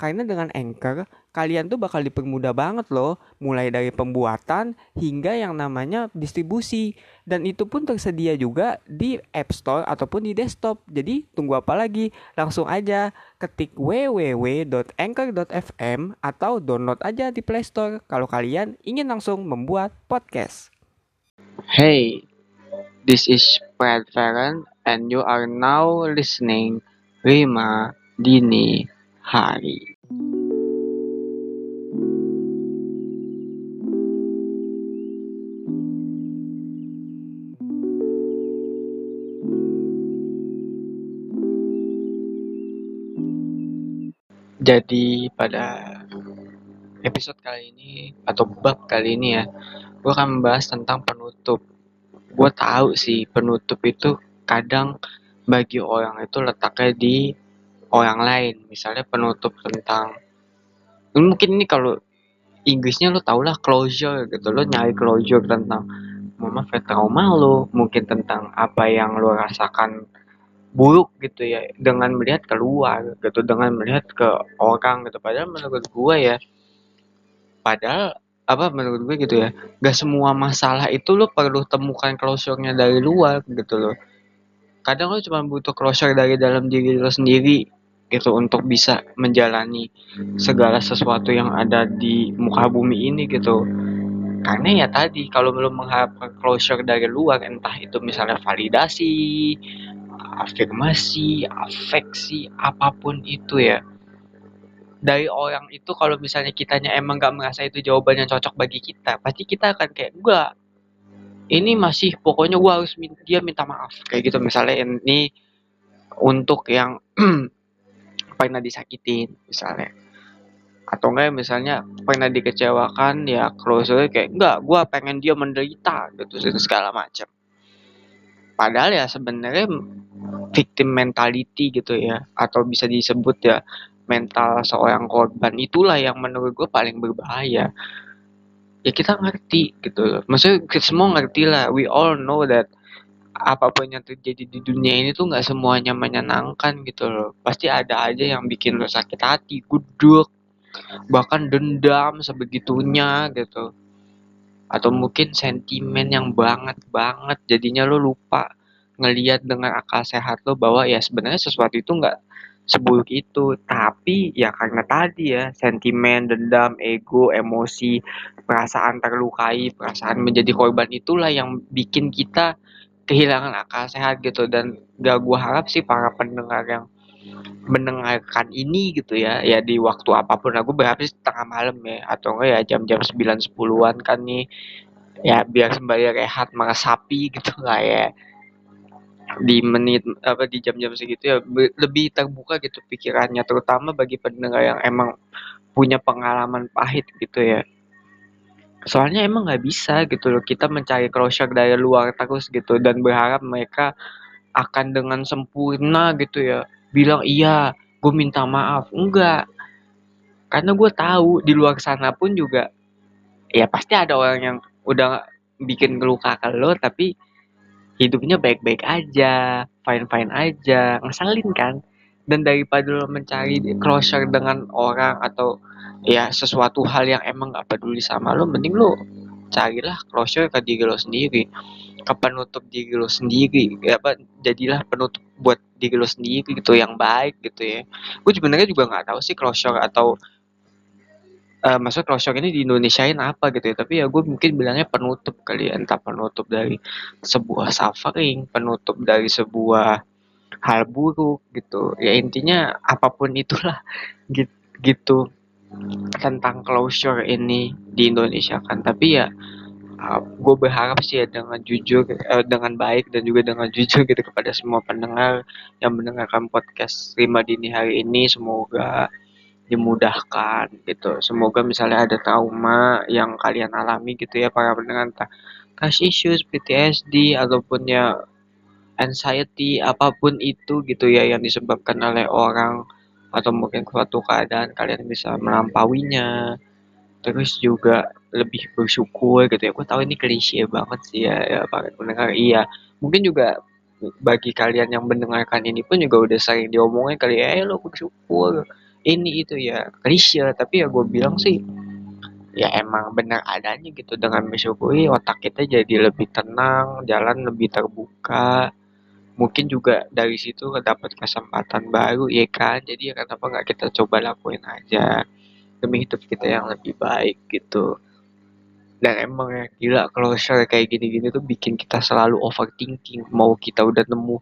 Karena dengan Anchor, kalian tuh bakal dipermudah banget loh, mulai dari pembuatan hingga yang namanya distribusi. Dan itu pun tersedia juga di App Store ataupun di desktop. Jadi tunggu apa lagi? Langsung aja ketik www.anchor.fm atau download aja di Play Store kalau kalian ingin langsung membuat podcast. Hey, this is Brad Farron and you are now listening Rima Dini Hari. Jadi pada episode kali ini atau bab kali ini ya, gue akan membahas tentang penutup. Gue tahu sih penutup itu kadang bagi orang itu letaknya di orang lain. Misalnya penutup tentang mungkin ini kalau Inggrisnya lo tau lah closure gitu. Lo nyari closure tentang mama trauma lo mungkin tentang apa yang lo rasakan buruk gitu ya. Dengan melihat keluar gitu. Dengan melihat ke orang gitu. Padahal menurut gue ya padahal apa menurut gue gitu ya gak semua masalah itu lo perlu temukan closure-nya dari luar gitu loh. Kadang lo cuma butuh closure dari dalam diri lo sendiri gitu untuk bisa menjalani segala sesuatu yang ada di muka bumi ini gitu karena ya tadi kalau belum mengharapkan closure dari luar entah itu misalnya validasi afirmasi, afeksi, apa pun itu ya. Dari orang itu kalau misalnya kitanya emang gak merasa itu jawaban yang cocok bagi kita, pasti kita akan kayak enggak. Ini masih pokoknya gua harus minta, dia minta maaf kayak gitu misalnya ini untuk yang pernah disakitin misalnya. Atau enggak misalnya pernah dikecewakan ya closure kayak enggak gua pengen dia menderita gitu segala macam. Padahal ya sebenarnya victim mentality gitu ya atau bisa disebut ya mental seorang korban itulah yang menurut gue paling berbahaya. Ya kita ngerti gitu. Loh maksudnya kita semua ngerti lah we all know that apa pun yang terjadi di dunia ini tuh nggak semuanya menyenangkan gitu loh. Pasti ada aja yang bikin lo sakit hati guduk bahkan dendam sebegitunya gitu. Atau mungkin sentimen yang banget banget jadinya lo lupa ngelihat dengan akal sehat lo bahwa ya sebenarnya sesuatu itu nggak seburuk itu. Tapi ya karena tadi ya sentimen dendam ego emosi perasaan terlukai perasaan menjadi korban itulah yang bikin kita kehilangan akal sehat gitu. Dan gak gue harap sih para pendengar yang mendengarkan ini gitu ya ya di waktu apa pun. Aku berharap sih tengah malam ya atau enggak ya jam-jam 9 10-an kan nih. Ya biar sembari rehat meresapi gitu lah ya. Di menit apa di jam-jam segitu ya lebih terbuka gitu pikirannya. Terutama bagi pendengar yang emang punya pengalaman pahit gitu ya soalnya emang nggak bisa gitu loh kita mencari closure dari luar terus gitu dan berharap mereka akan dengan sempurna gitu ya bilang iya gue minta maaf enggak karena gue tahu di luar sana pun juga ya pasti ada orang yang udah bikin keluka ke lo tapi hidupnya baik-baik aja, fine-fine aja, ngeselin kan. Dan daripada lo mencari closure dengan orang atau ya sesuatu hal yang emang gak peduli sama lo, mending lo carilah closure ke diri lo sendiri, ke penutup diri lo sendiri, ya apa jadilah penutup buat diri lo sendiri gitu yang baik gitu ya. Gue sebenarnya juga nggak tahu sih closure atau uh, maksudnya closure ini di Indonesiain apa gitu ya. Tapi ya gue mungkin bilangnya penutup kali ya. Entah penutup dari sebuah suffering penutup dari sebuah hal buruk gitu ya intinya apa pun itulah gitu, tentang closure ini di Indonesia kan tapi ya uh, gue berharap sih ya dengan jujur uh, dengan baik dan juga dengan jujur gitu kepada semua pendengar yang mendengarkan podcast Rima Dini hari ini semoga dimudahkan gitu. Semoga misalnya ada trauma yang kalian alami gitu ya para pendengar entah issues, PTSD ataupun ya anxiety apa pun itu gitu ya yang disebabkan oleh orang atau mungkin suatu keadaan kalian bisa melampauinya. Terus juga lebih bersyukur gitu ya. Gue tahu ini klise banget sih ya, ya para pendengar. Iya mungkin juga bagi kalian yang mendengarkan ini pun juga udah sering diomongin kali ya eh, lo bersyukur. Ini itu ya klise. Tapi ya gue bilang sih ya emang benar adanya gitu. Dengan bersyukuri otak kita jadi lebih tenang jalan lebih terbuka mungkin juga dari situ dapat kesempatan baru ya kan? Jadi ya kenapa nggak kita coba lakuin aja demi hidup kita yang lebih baik gitu. Dan emang ya gila share kayak gini-gini tuh bikin kita selalu overthinking. Mau kita udah nemu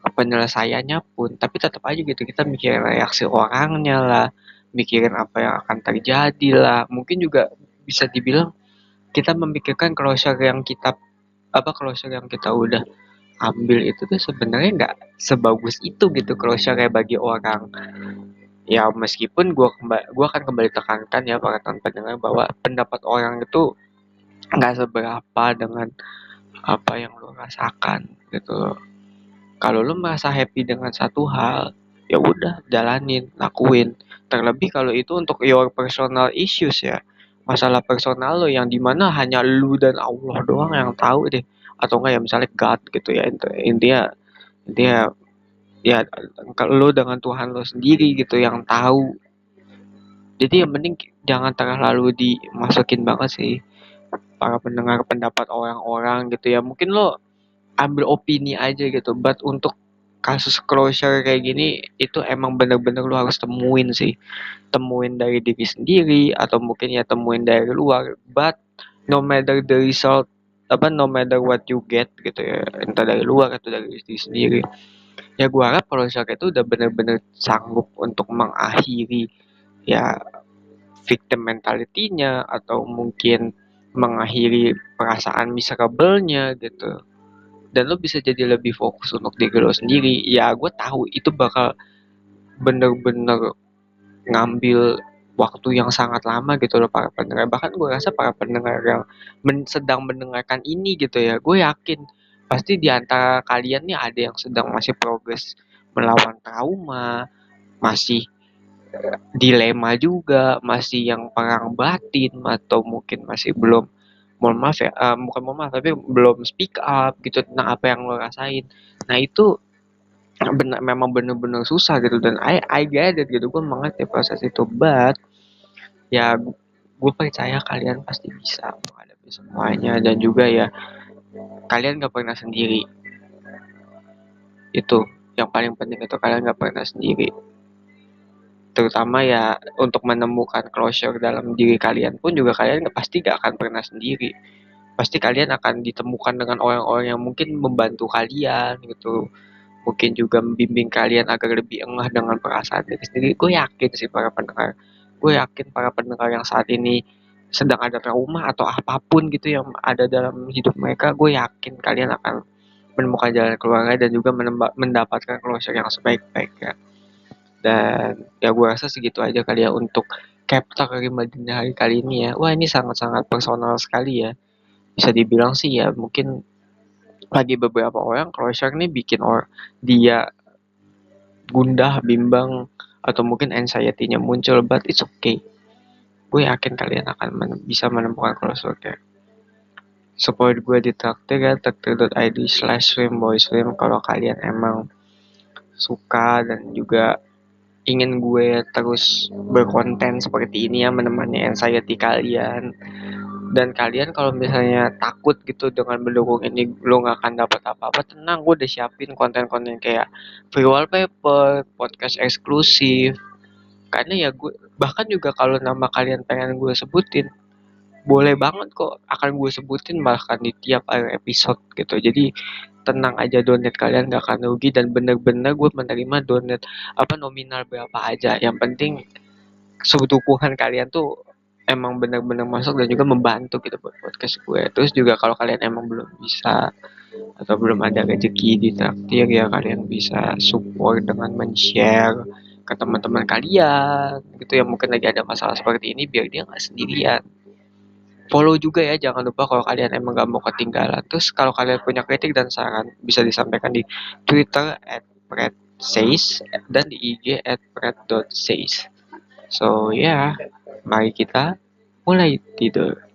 penyelesaiannya pun tapi tetap aja gitu kita mikirin reaksi orangnya lah mikirin apa yang akan terjadi lah. Mungkin juga bisa dibilang kita memikirkan closure yang kita apa closure yang kita udah ambil itu tuh sebenarnya nggak sebagus itu gitu closure kayak bagi orang ya meskipun kembali gua akan kembali tekankan ya para teman pendengar bahwa pendapat orang itu nggak seberapa dengan apa yang lo rasakan gitu. Kalau lo merasa happy dengan satu hal, ya udah jalanin, lakuin. Terlebih kalau itu untuk your personal issues ya, masalah personal lo yang di mana hanya lu dan Allah doang yang tahu deh, atau enggak ya misalnya God gitu ya intinya intinya ya kalau lo dengan Tuhan lo sendiri gitu yang tahu. Jadi yang penting jangan terlalu dimasukin banget sih para pendengar pendapat orang-orang gitu ya mungkin lo ambil opini aja gitu but untuk kasus closure kayak gini itu emang bener-bener lo harus temuin sih temuin dari diri sendiri atau mungkin ya temuin dari luar but no matter the result apa no matter what you get gitu ya. Entah dari luar atau dari diri sendiri. Ya gua harap closure itu udah bener-bener sanggup untuk mengakhiri ya victim mentality-nya atau mungkin mengakhiri perasaan miserable-nya gitu. Dan lo bisa jadi lebih fokus untuk diri lo sendiri. Ya gue tahu itu bakal bener-bener ngambil waktu yang sangat lama gitu loh para pendengar bahkan gue rasa para pendengar yang men sedang mendengarkan ini gitu ya gue yakin pasti di antara kalian nih ada yang sedang masih progres melawan trauma masih dilema juga, masih yang perang batin atau mungkin masih belum mohon maaf ya, uh, bukan mohon maaf tapi belum speak up gitu tentang apa yang lo rasain. Nah itu benar memang bener-bener susah gitu dan I I get it gitu gue mengerti proses itu but ya gue percaya kalian pasti bisa menghadapi semuanya dan juga ya kalian gak pernah sendiri. Itu yang paling penting itu kalian gak pernah sendiri. Terutama ya untuk menemukan closure dalam diri kalian pun juga kalian pasti gak akan pernah sendiri. Pasti kalian akan ditemukan dengan orang-orang yang mungkin membantu kalian gitu. Mungkin juga membimbing kalian agar lebih engah dengan perasaan diri sendiri. Gue yakin sih para pendengar gue yakin para pendengar yang saat ini sedang ada trauma atau apa pun gitu yang ada dalam hidup mereka gue yakin kalian akan menemukan jalan keluarnya dan juga mendapatkan closure yang sebaik-baiknya dan ya gue rasa segitu aja kali ya untuk chapter kelima dini hari kali ini ya. Wah ini sangat-sangat personal sekali ya. Bisa dibilang sih ya mungkin bagi beberapa orang closure ini bikin or dia gundah, bimbang, atau mungkin anxiety-nya muncul, but it's okay. Gue yakin kalian akan men bisa menemukan closure kayak support gue di traktir ya traktir.id slash swim boy swim kalau kalian emang suka dan juga ingin gue terus berkonten seperti ini ya menemani anxiety kalian dan kalian kalau misalnya takut gitu dengan mendukung ini lo nggak akan dapat apa-apa tenang gue udah siapin konten-konten kayak free wallpaper podcast eksklusif. Karena ya gue bahkan juga kalau nama kalian pengen gue sebutin boleh banget kok akan gue sebutin bahkan di tiap episode gitu. Jadi tenang aja donat kalian gak akan rugi dan bener-bener gue menerima donat apa nominal berapa aja. Yang penting sebutuhan kalian tuh emang bener-bener masuk dan juga membantu gitu buat podcast gue. Terus juga kalau kalian emang belum bisa atau belum ada rezeki di traktir ya kalian bisa support dengan men-share ke teman-teman kalian. Gitu yang mungkin lagi ada masalah seperti ini biar dia nggak sendirian. Follow juga ya jangan lupa kalau kalian emang gak mau ketinggalan. Terus kalau kalian punya kritik dan saran bisa disampaikan di twitter at says dan di ig at so ya yeah, mari kita mulai tidur.